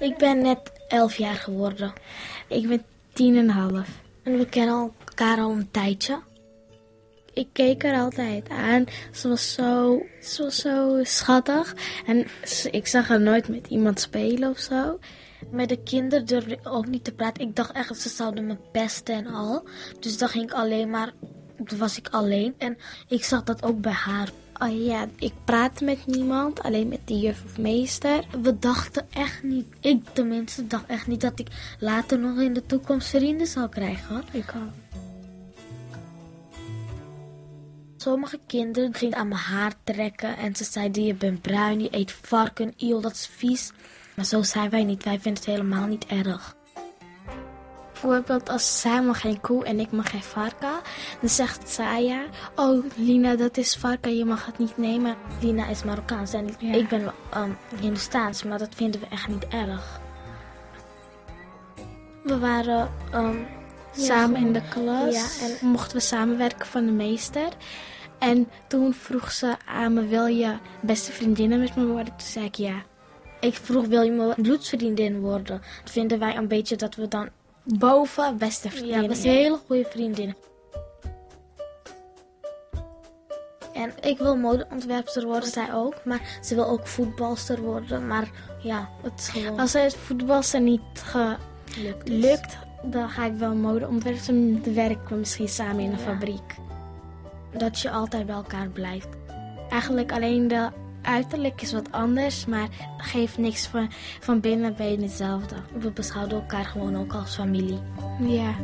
Ik ben net elf jaar geworden. Ik ben tien en een half. En we kennen elkaar al een tijdje. Ik keek er altijd aan. Ze was zo, ze was zo schattig. En ik zag haar nooit met iemand spelen of zo. Met de kinderen durfde ik ook niet te praten. Ik dacht echt ze zouden me pesten en al. Dus dan ging ik alleen maar... Was ik alleen. En ik zag dat ook bij haar. Oh ja, ik praatte met niemand, alleen met de juf of meester. We dachten echt niet... Ik tenminste dacht echt niet dat ik later nog in de toekomst vrienden zou krijgen. Ik ook. Sommige kinderen gingen aan mijn haar trekken en ze zeiden je bent bruin, je eet varken, eeuw, dat is vies. Maar zo zijn wij niet, wij vinden het helemaal niet erg. Bijvoorbeeld als zij mag geen koe en ik mag geen varken, dan zegt Saya, oh Lina, dat is varken, je mag het niet nemen. Lina is Marokkaans en Ja. ik ben um, Hindoestaans, maar dat vinden we echt niet erg. We waren ehm, Samen in de klas Ja, en mochten we samenwerken van de meester. En toen vroeg ze aan me, wil je beste vriendinnen met me worden? Toen zei ik ja. Ik vroeg, wil je mijn bloedsvriendin worden? Dat vinden wij een beetje dat we dan... Boven beste Ja, vriendinnen. we zijn hele goede vriendinnen. En ik wil modeontwerpster worden, zij ook. Maar ze wil ook voetbalster worden. Maar ja, het is gewoon Als het voetbalster niet gelukt. gelukt, dan ga ik wel mode ontwerpen. Dan werken we misschien samen in een Ja. fabriek. Dat je altijd bij elkaar blijft. Eigenlijk alleen de uiterlijk is wat anders, maar geeft niks van, van binnen ben je hetzelfde. We beschouwen elkaar gewoon ook als familie. Ja.